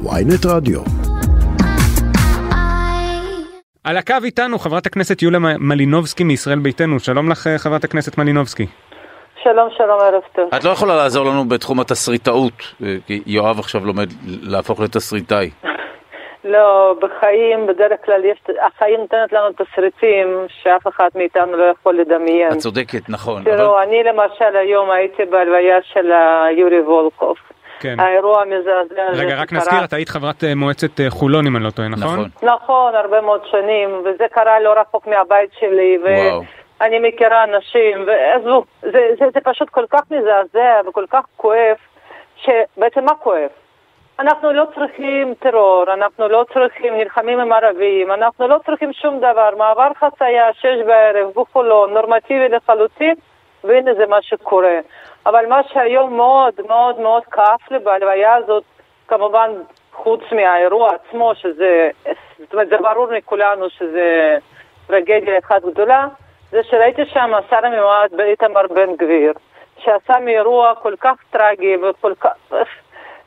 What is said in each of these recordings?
ויינט רדיו. על הקו איתנו חברת הכנסת יוליה מלינובסקי מישראל ביתנו, שלום לך חברת הכנסת מלינובסקי. שלום, שלום, ערב טוב. את לא יכולה לעזור לנו בתחום התסריטאות, כי יואב עכשיו לומד להפוך לתסריטאי. לא, בחיים, בדרך כלל יש, החיים נותנת לנו תסריטים שאף אחד מאיתנו לא יכול לדמיין. את צודקת, נכון. תראו, אבל... אני למשל היום הייתי בהלוויה של יורי וולקוב. כן. האירוע המזעזע הזה רגע, רק נזכיר, את היית חברת אה, מועצת אה, חולון, אם אני לא טועה, נכון? נכון. נכון, הרבה מאוד שנים, וזה קרה לא רחוק מהבית שלי, וואו. ואני מכירה אנשים, ועזבו, זה, זה, זה פשוט כל כך מזעזע וכל כך כואב, שבעצם מה כואב? אנחנו לא צריכים טרור, אנחנו לא צריכים נלחמים עם ערבים, אנחנו לא צריכים שום דבר. מעבר חצייה, שש בערב, בחולון, נורמטיבי לחלוטין, והנה זה מה שקורה. אבל מה שהיום מאוד מאוד מאוד כאב לי בהלוויה הזאת, כמובן חוץ מהאירוע עצמו, שזה, זאת אומרת, זה ברור מכולנו שזה טרגדיה אחת גדולה, זה שראיתי שם השר המיועד באיתמר בן גביר, שעשה מאירוע כל כך טרגי וכל כך...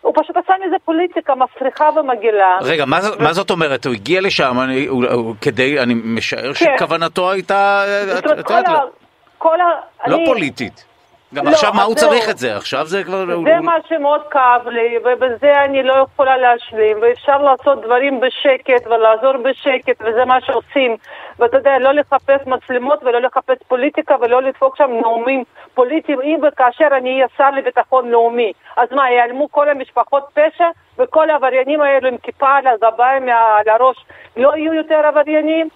הוא פשוט עשה מזה פוליטיקה מסריחה ומגעילה. רגע, מה, ו... מה זאת אומרת? הוא הגיע לשם אני, הוא, הוא, כדי, אני משער כן. שכוונתו הייתה... זאת אומרת, כל ה... כל ה... לא אני... פוליטית. גם לא, עכשיו מה הוא צריך את זה? עכשיו זה כבר... זה הוא... מה שמאוד כאב לי, ובזה אני לא יכולה להשלים, ואפשר לעשות דברים בשקט ולעזור בשקט, וזה מה שעושים. ואתה יודע, לא לחפש מצלמות ולא לחפש פוליטיקה ולא לדפוק שם נאומים פוליטיים, אם וכאשר אני אהיה שר לביטחון לאומי. אז מה, ייעלמו כל המשפחות פשע וכל העבריינים האלו עם כיפה על הגביים, על הראש, לא יהיו יותר עבריינים?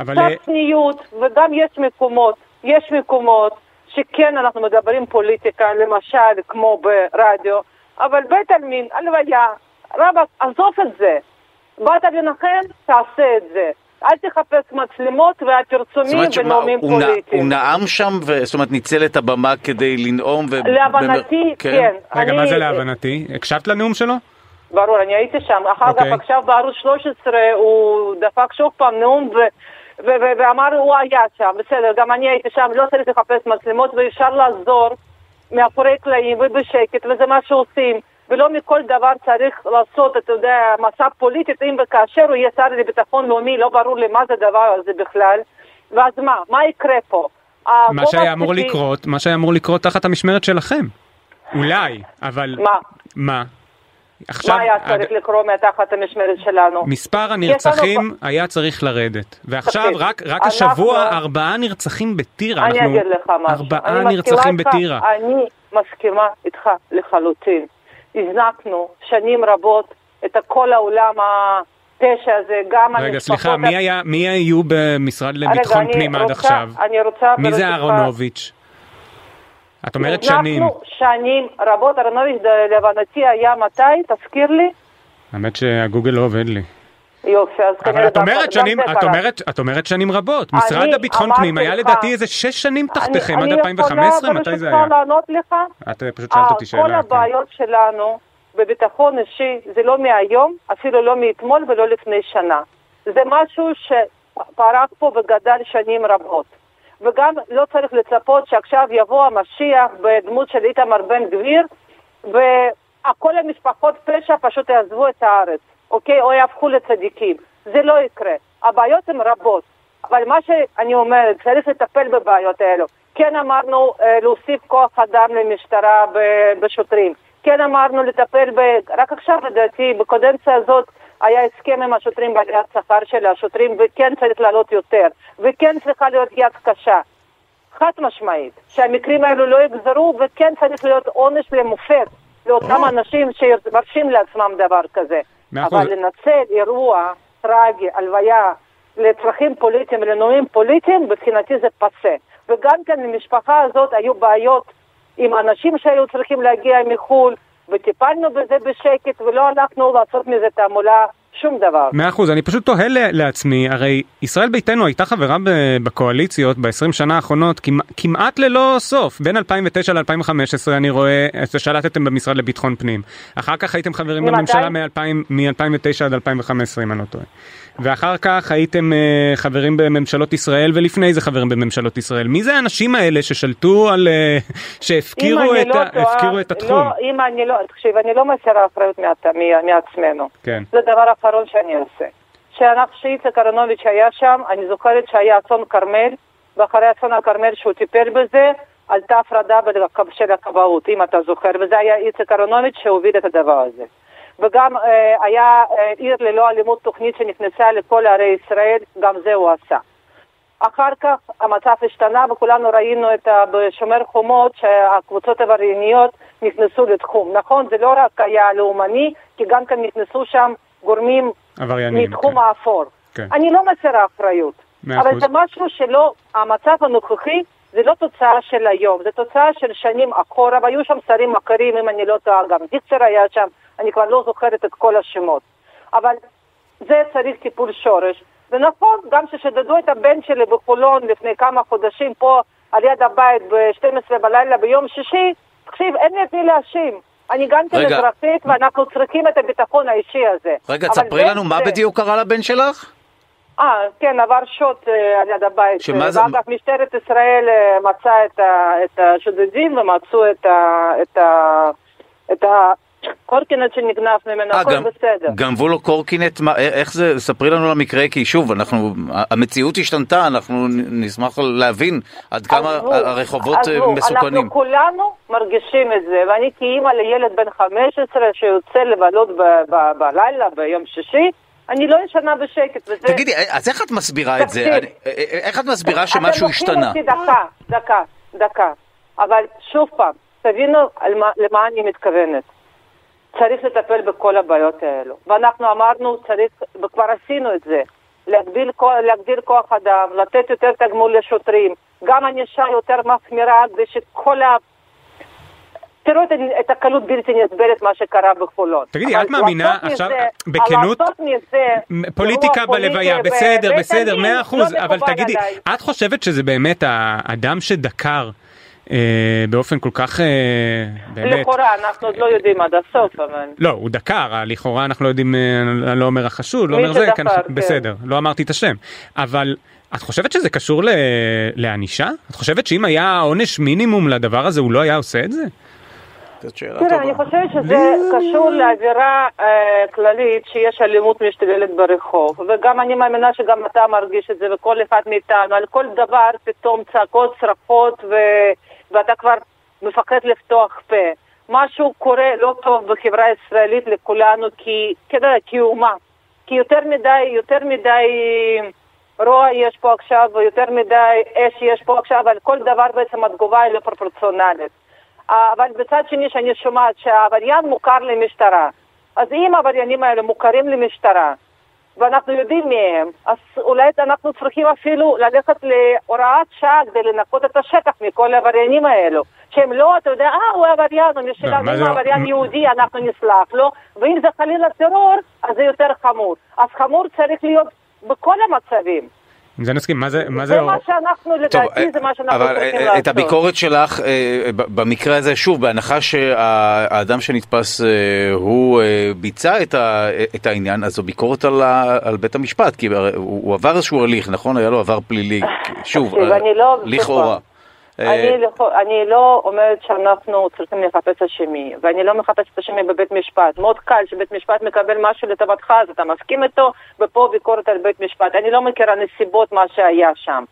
אבל... קצת צניעות, וגם יש מקומות, יש מקומות שכן אנחנו מדברים פוליטיקה, למשל כמו ברדיו, אבל בית עלמין, הלוויה, רבאק, עזוב את זה. באת לנחם, תעשה את זה. אל תחפש מצלמות והפרסומים ונאומים פוליטיים. הוא נאם שם, ו... זאת אומרת ניצל את הבמה כדי לנאום? ו... להבנתי, כן. כן. רגע, אני... מה זה להבנתי? הקשבת לנאום שלו? ברור, אני הייתי שם. אחר כך אוקיי. עכשיו בערוץ 13 הוא דפק שוב פעם נאום ו... ואמר הוא היה שם, בסדר, גם אני הייתי שם, לא צריך לחפש מצלמות ואפשר לעזור מאחורי קלעים ובשקט, וזה מה שעושים. ולא מכל דבר צריך לעשות, אתה יודע, מסע פוליטי, אם וכאשר הוא יהיה שר לביטחון לאומי, לא ברור לי מה זה הדבר הזה בכלל. ואז מה? מה יקרה פה? מה שהיה אמור לקרות, מה שהיה אמור לקרות תחת המשמרת שלכם. אולי, אבל... מה? מה? עכשיו... מה היה צריך לקרות מתחת המשמרת שלנו? מספר הנרצחים היה צריך לרדת. ועכשיו, רק, רק השבוע, ארבעה נרצחים בטירה. אני אגיד לך משהו. ארבעה נרצחים בטירה. אני מסכימה איתך לחלוטין. הזנקנו שנים רבות את כל העולם הפשע הזה, גם רגע, סליחה, מי, היה, מי היו במשרד לביטחון רגע, פנים רוצה, עד עכשיו? אני רוצה... מי זה אהרונוביץ'? את אומרת שנים. אנחנו שנים רבות, אהרונוביץ' להבנתי היה מתי? תזכיר לי. האמת שהגוגל לא עובד לי. יופי, אז אבל כנראה את גם- אומרת שנים, את. אומרת, את אומרת שנים רבות. משרד אני הביטחון פנים היה לדעתי איזה שש שנים תחתיכם, עד אני- 2015? אני מתי זה יכולה היה? ברשותך לענות לך? את אה, פשוט שאלת אותי כל שאלה. כן. הבעיות שלנו בביטחון אישי זה לא מהיום, אפילו לא מאתמול ולא לפני שנה. זה משהו שפרח פה וגדל שנים רבות. וגם לא צריך לצפות שעכשיו יבוא המשיח בדמות של איתמר בן גביר, וכל המשפחות פשע פשוט יעזבו את הארץ, אוקיי? או יהפכו לצדיקים. זה לא יקרה. הבעיות הן רבות. אבל מה שאני אומרת, צריך לטפל בבעיות האלו. כן אמרנו אה, להוסיף כוח אדם למשטרה בשוטרים. כן אמרנו לטפל ב... רק עכשיו לדעתי, בקודנציה הזאת היה הסכם עם השוטרים בעליית שכר של השוטרים, וכן צריך לעלות יותר. וכן צריכה להיות יד קשה. חד משמעית. שהמקרים האלו לא יגזרו, וכן צריך להיות עונש למופת לאותם אנשים שמרשים לעצמם דבר כזה. מאה אחוז. אבל לנצל אירוע טרגי, הלוויה, לצרכים פוליטיים ולנאומים פוליטיים, מבחינתי זה פסה. וגם כן למשפחה הזאת היו בעיות עם אנשים שהיו צריכים להגיע מחו"ל, וטיפלנו בזה בשקט, ולא הלכנו לעשות מזה תעמולה שום דבר. מאה אחוז, אני פשוט תוהה לעצמי, הרי ישראל ביתנו הייתה חברה בקואליציות ב-20 שנה האחרונות כמעט ללא סוף, בין 2009 ל-2015 אני רואה, שלטתם במשרד לביטחון פנים, אחר כך הייתם חברים בממשלה מ-2009 עד 2015 אם אני לא טועה. ואחר כך הייתם uh, חברים בממשלות ישראל ולפני זה חברים בממשלות ישראל. מי זה האנשים האלה ששלטו על... Uh, שהפקירו את, לא טועה, את התחום? לא, אם אני לא... תקשיב, אני לא מסירה אחריות מעצמנו. כן. זה הדבר האחרון שאני אעשה. כשאיציק אהרונוביץ' היה שם, אני זוכרת שהיה אסון כרמל, ואחרי אסון הכרמל שהוא טיפל בזה, עלתה הפרדה של הכבאות, אם אתה זוכר, וזה היה איציק אהרונוביץ' שהוביל את הדבר הזה. וגם אה, היה אה, עיר ללא אלימות תוכנית שנכנסה לכל ערי ישראל, גם זה הוא עשה. אחר כך המצב השתנה וכולנו ראינו את ה, בשומר חומות שהקבוצות העברייניות נכנסו לתחום. נכון, זה לא רק היה לאומני, כי גם כן נכנסו שם גורמים מתחום כן. האפור. כן. אני לא מסירה אחריות, אבל זה משהו שלא, המצב הנוכחי זה לא תוצאה של היום, זה תוצאה של שנים אחורה, והיו שם שרים אחרים, אם אני לא טועה, גם דיקצר היה שם, אני כבר לא זוכרת את כל השמות. אבל זה צריך טיפול שורש. ונכון, גם כששדדו את הבן שלי בחולון לפני כמה חודשים פה על יד הבית ב-12 בלילה ביום שישי, תקשיב, אין לי את מי להאשים. אני גם כן אזרחית ואנחנו צריכים את הביטחון האישי הזה. רגע, תספרי לנו זה... מה בדיוק קרה לבן שלך? אה, כן, עבר שוט אה, על יד הבית. שמה זה? ואגב, משטרת ישראל אה, מצאה את, את השודדים ומצאו את, את, את, את קורקינט שנגנב ממנו, אה, הכל בסדר. גנבו לו קורקינט, מה, איך זה, ספרי לנו על המקרה, כי שוב, אנחנו, המציאות השתנתה, אנחנו נשמח להבין עד כמה עזבו, הרחובות עזבו, מסוכנים. אנחנו כולנו מרגישים את זה, ואני כאימא לילד בן 15 שיוצא לבלות בלילה ביום שישי, אני לא ישנה בשקט. וזה... תגידי, אז איך את מסבירה את זה? איך את מסבירה שמשהו השתנה? אתם לוקחים אותי דקה, דקה, דקה. אבל שוב פעם, תבינו למה אני מתכוונת. צריך לטפל בכל הבעיות האלו. ואנחנו אמרנו, צריך, וכבר עשינו את זה, להגביל, להגדיל כוח אדם, לתת יותר תגמול לשוטרים, גם ענישה יותר מחמירה כדי שכל ה... תראו את, את הקלות בלתי נסבלת מה שקרה בחולון. תגידי, את מאמינה עכשיו, בכנות, פוליטיקה בלוויה, בסדר, בסדר, מאה לא אחוז, אבל תגידי, את חושבת שזה באמת האדם שדקר אה, באופן כל כך אה, באמת... לכאורה, אנחנו עוד לא יודעים עד הסוף, אבל... לא, הוא דקר, לכאורה אנחנו לא יודעים, אה, אני לא אומר החשוד, לא אומר זה, כן, כן. בסדר, לא אמרתי את השם. אבל את חושבת שזה קשור לענישה? את חושבת שאם היה עונש מינימום לדבר הזה, הוא לא היה עושה את זה? תראה, אני חושבת שזה קשור לאווירה אה, כללית שיש אלימות משתוללת ברחוב, וגם אני מאמינה שגם אתה מרגיש את זה, וכל אחד מאיתנו, על כל דבר פתאום צעקות, צרחות, ו... ואתה כבר מפחד לפתוח פה. משהו קורה לא טוב בחברה הישראלית לכולנו כי, כדאי, כאומה. כי יותר מדי, יותר מדי רוע יש פה עכשיו, ויותר מדי אש יש פה עכשיו, אבל כל דבר בעצם התגובה היא לא פרופורציונלית. אבל בצד שני שאני שומעת שהעבריין מוכר למשטרה, אז אם העבריינים האלה מוכרים למשטרה, ואנחנו יודעים מי הם, אז אולי אנחנו צריכים אפילו ללכת להוראת שעה כדי לנקות את השטח מכל העבריינים האלו. שהם לא, אתה יודע, אה, הוא עבריין, הוא משלנו, אם עבריין יהודי, אנחנו נסלח לו, ואם זה חלילה טרור, אז זה יותר חמור. אז חמור צריך להיות בכל המצבים. עם זה נסכים, מה זה... מה זה, זה מה שאנחנו, לדעתי, זה מה שאנחנו צריכים לעשות. אבל את הביקורת שלך, אה, במקרה הזה, שוב, בהנחה שהאדם שנתפס אה, הוא אה, ביצע את העניין, אז זו ביקורת על בית המשפט, כי הוא עבר איזשהו הליך, נכון? היה לו עבר פלילי, שוב, לא לכאורה. אני, לא, אני לא אומרת שאנחנו צריכים לחפש אשמי, ואני לא מחפשת אשמי בבית משפט. מאוד קל שבית משפט מקבל משהו לטובתך, אז אתה מסכים איתו, ופה ביקורת על בית משפט. אני לא מכירה נסיבות מה שהיה שם.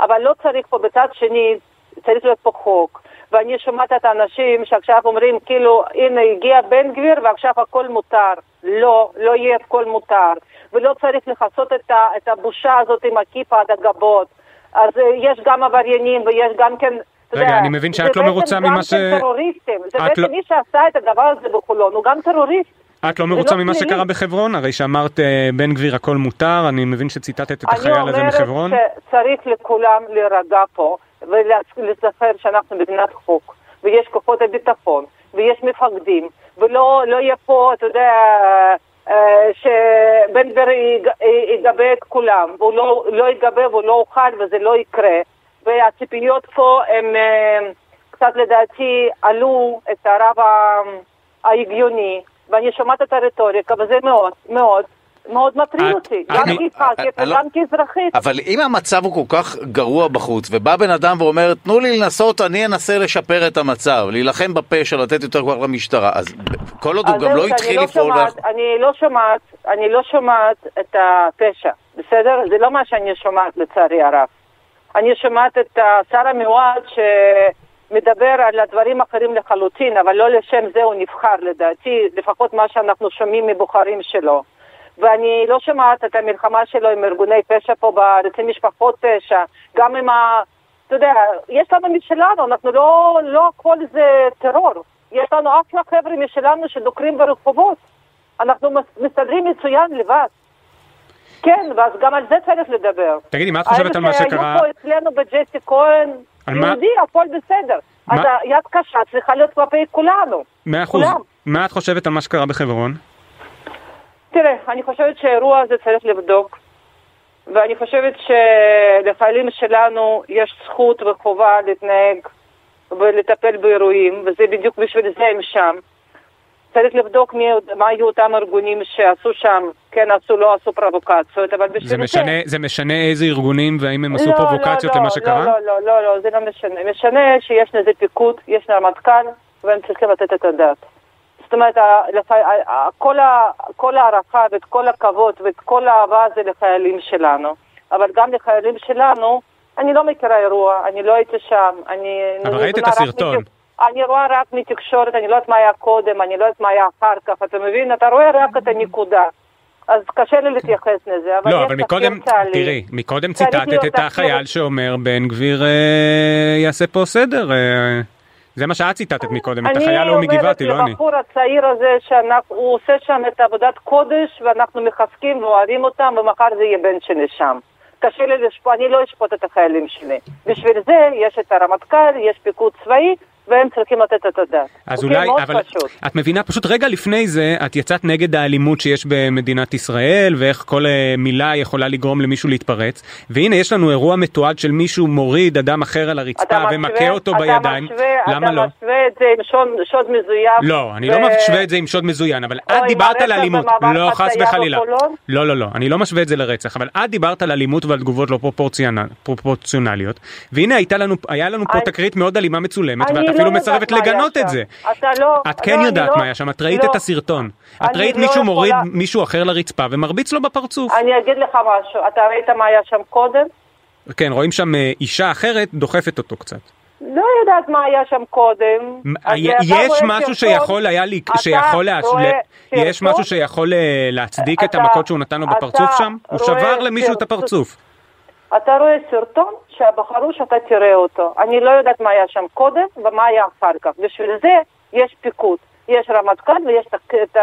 אבל לא צריך פה, בצד שני, צריך להיות פה חוק. ואני שומעת את האנשים שעכשיו אומרים, כאילו, הנה הגיע בן גביר ועכשיו הכל מותר. לא, לא יהיה הכל מותר. ולא צריך לכסות את הבושה הזאת עם הכיפה עד הגבות. אז אה, יש גם עבריינים ויש גם כן... רגע, אני מבין שאת לא מרוצה ממה ש... זה בעצם גם טרוריסטים, זה בעצם לא- מי שעשה את הדבר הזה בחולון, הוא גם טרוריסט. את לא מרוצה ממה שקרה בחברון? הרי שאמרת אה, בן גביר הכל מותר, אני מבין שציטטת את החייל הזה מחברון. אני אומרת שצריך לכולם להירגע פה ולזכר שאנחנו מדינת חוק, ויש כוחות הביטחון, ויש מפקדים, ולא לא יהיה פה, אתה יודע, שבן גביר יג- יגבה את כולם, והוא לא, לא יגבה והוא לא אוכל וזה לא יקרה. והציפיות פה הם אה, קצת לדעתי עלו את הרב ההגיוני, ואני שומעת את הרטוריקה, וזה מאוד מאוד מאוד מטריד אותי, גם כח"כית אני לא- וגם כאזרחית. אבל אם המצב הוא כל כך גרוע בחוץ, ובא בן אדם ואומר, תנו לי לנסות, אני אנסה לשפר את המצב, להילחם בפשע, לתת יותר כוח למשטרה, אז כל עוד הוא גם לא התחיל לא לפעול... אני לא שומעת, אני לא שומעת את הפשע, בסדר? זה לא מה שאני שומעת לצערי הרב. אני שומעת את השר המיועד שמדבר על הדברים אחרים לחלוטין, אבל לא לשם זה הוא נבחר לדעתי, לפחות מה שאנחנו שומעים מבוחרים שלו. ואני לא שומעת את המלחמה שלו עם ארגוני פשע פה בארץ, עם משפחות פשע, גם עם ה... אתה יודע, יש לנו משלנו, אנחנו לא, לא הכל זה טרור. יש לנו אחלה חבר'ה משלנו שדוקרים ברחובות. אנחנו מס- מסתדרים מצוין לבד. כן, ואז גם על זה צריך לדבר. תגידי, מה את חושבת על מה שקרה? היו פה אצלנו בג'סי כהן? יהודי, הכל בסדר. מה? אז היד קשה צריכה להיות כלפי כולנו. מאה אחוז. מה את חושבת על מה שקרה בחברון? תראה, אני חושבת שהאירוע הזה צריך לבדוק, ואני חושבת שלחיילים שלנו יש זכות וחובה להתנהג ולטפל באירועים, וזה בדיוק בשביל זה הם שם. צריך לבדוק מי, מה היו אותם ארגונים שעשו שם, כן עשו, לא עשו פרובוקציות, אבל בשביל זה משנה, זה משנה איזה ארגונים והאם הם עשו לא, פרובוקציות לא, למה לא, שקרה? לא, לא, לא, לא, זה לא משנה. משנה שיש לזה פיקוד, יש רמטכ"ל, והם צריכים לתת את הדעת. זאת אומרת, כל ה- כל ההערכה ואת כל הכבוד ואת כל האהבה זה לחיילים שלנו. אבל גם לחיילים שלנו, אני לא מכירה אירוע, אני לא הייתי שם, אני... אבל ראית את הסרטון. מתק- אני רואה רק מתקשורת, אני לא יודעת מה היה קודם, אני לא יודעת מה היה אחר כך, אתה מבין? אתה רואה רק את הנקודה. אז קשה לי להתייחס לזה, אבל לא, אבל מקודם, צה"לי. תראי, מקודם ציטטת את. החייל שאומר בן גביר אה, יעשה פה סדר. זה מה שאת ציטטת מקודם, את החייל ההוא מגבעתי, לא אני אני. אומרת לבחור הצעיר הזה שהוא עושה שם את עבודת קודש ואנחנו מחזקים ואוהבים אותם ומחר זה יהיה בן שלי שם. קשה לי לשפוט, אני לא אשפוט את החיילים שלי. בשביל זה יש את הרמטכ"ל, יש פיקוד צבאי והם צריכים לתת את הדעת. אז? אולי, מאוד אבל פשוט. את מבינה, פשוט רגע לפני זה, את יצאת נגד האלימות שיש במדינת ישראל, ואיך כל אה, מילה יכולה לגרום למישהו להתפרץ, והנה יש לנו אירוע מתועד של מישהו מוריד אדם אחר על הרצפה אתה ומכה אותו אתה בידיים, משווה- למה לא? אתה משווה את זה עם שוד, שוד מזויף. לא, אני ו- לא משווה את זה עם שוד מזוין, אבל את דיברת על אלימות, לא חס וחלילה? לא לא לא, אני לא משווה את זה לרצח, אבל את דיברת על אלימות ועל תגובות לא פרופורציונל- פרופורציונליות, והנה היה לנו פה תקרית מאוד אלימה מצולמת, ואת לא אפילו יודעת מסרבת לגנות את. זה. אתה לא... את כן לא, יודעת לא- מה היה שם, את ראית לא. את הסרטון. את ראית לא מישהו יכולה- מוריד מישהו אחר לרצפה ומרביץ לו בפרצוף. אני אגיד לך משהו, אתה ראית מה היה שם קודם? כן, רואים שם אה, אישה אחרת דוחפת אותו קצת. לא יודעת מה היה שם קודם. יש משהו שיכול היה, לי- שיכול לה- יש משהו שיכול אה, להצדיק את המכות שהוא נתן לו בפרצוף שם? הוא שבר למישהו את. הפרצוף. אתה רואה סרטון שבחרו שאתה תראה אותו. אני לא יודעת מה היה שם קודם ומה היה אחר כך. בשביל זה יש פיקוד. יש רמטכ"ל ויש תח- ת-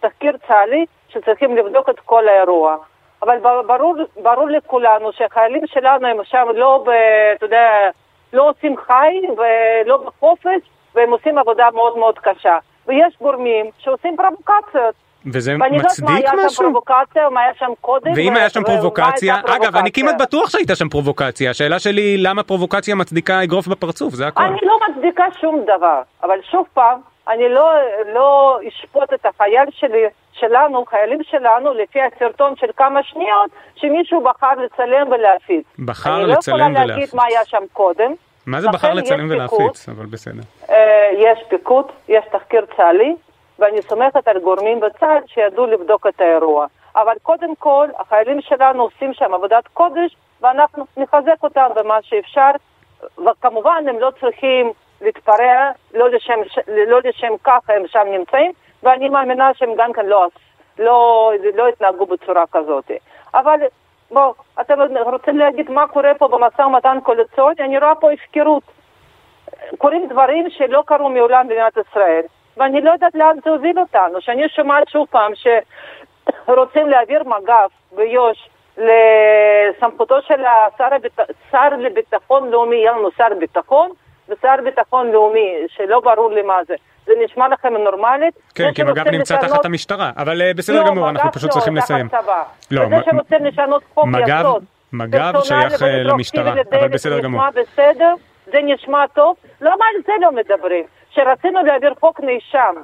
תחקיר צה"לי שצריכים לבדוק את כל האירוע. אבל ברור, ברור לכולנו שהחיילים שלנו הם שם לא, ב, אתה יודע, לא עושים חי ולא בחופש, והם עושים עבודה מאוד מאוד קשה. ויש גורמים שעושים פרובוקציות. וזה ואני לא יודעת מה מצדיק היה שם משהו? פרובוקציה, ומה היה שם קודם. ואם היה שם פרובוקציה, אגב, אני. כמעט בטוח שהייתה שם פרובוקציה. השאלה שלי, למה פרובוקציה מצדיקה אגרוף בפרצוף, זה הכל. אני לא מצדיקה שום דבר, אבל שוב פעם, אני לא, לא אשפוט את החייל שלי, שלנו, חיילים שלנו, לפי הסרטון של כמה שניות, שמישהו בחר לצלם ולהפיץ. בחר אני לא לצלם יכולה להגיד ולהפיץ. מה היה שם קודם. מה זה בחר לצלם. ולהפיץ? אבל בסדר. אה, יש פיקוד, יש תחקיר צה"לי, ואני סומכת על גורמים בצה"ל שידעו לבדוק את האירוע. אבל קודם כל, החיילים שלנו עושים שם עבודת קודש, ואנחנו נחזק אותם במה שאפשר, וכמובן הם לא צריכים להתפרע, לא לשם, לא לשם כך הם שם נמצאים, ואני מאמינה שהם גם כן לא, לא, לא התנהגו בצורה כזאת. אבל בוא, אתם רוצים להגיד מה קורה פה במשא ומתן קואליציוני? אני רואה פה הפקרות. קורים דברים שלא קרו מעולם במדינת ישראל, ואני לא יודעת לאן זה הוביל אותנו. שאני שומעת שוב פעם שרוצים להעביר מג"ב ביו"ש לסמכותו של השר הביט... שר לביטחון לאומי, יהיה לנו שר ביטחון ושר ביטחון לאומי, שלא ברור לי מה זה. זה נשמע לכם נורמלית? כן, כי מג"ב נמצא לשנות- תחת המשטרה, אבל אה, בסדר לא, גמור, אנחנו מג"ב פשוט לא, צריכים תחת לסיים. צבא. לא, וזה מ- שרוצים לשנות חוק מג"ב- יסוד. מג"ב שייך, אה, למשטרה, אבל בסדר גמור. בסדר, זה נשמע טוב, למה על זה לא מדברים? שרצינו להעביר חוק נאשם.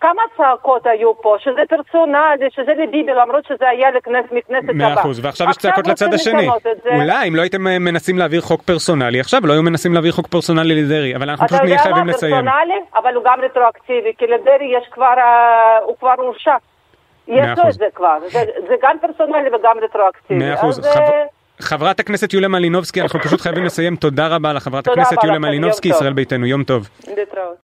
כמה צעקות היו פה, שזה פרסונלי, שזה לביבי, למרות שזה היה לכנסת, מכנסת הבאה. מאה אחוז, ועכשיו יש צעקות לצד השני. אולי אם לא הייתם אה, מנסים להעביר חוק פרסונלי עכשיו, לא היו מנסים להעביר חוק פרסונלי לדרעי, אבל אנחנו אתה פשוט נהיה יודע חייבים מה, לסיים. פרסונלי, אבל הוא גם רטרואקטיבי, כי לדרעי יש כבר, אה, הוא כבר הורשע. יש לו. את זה כבר, זה, זה גם פרסונלי וגם רטרואקטיבי. מאה אחוז. חברת הכנסת יוליה מלינובסקי, אנחנו פשוט חייבים לסיים. תודה רבה לחברת הכנסת יוליה מלינובסקי. ישראל ביתנו, יום טוב. להתראות.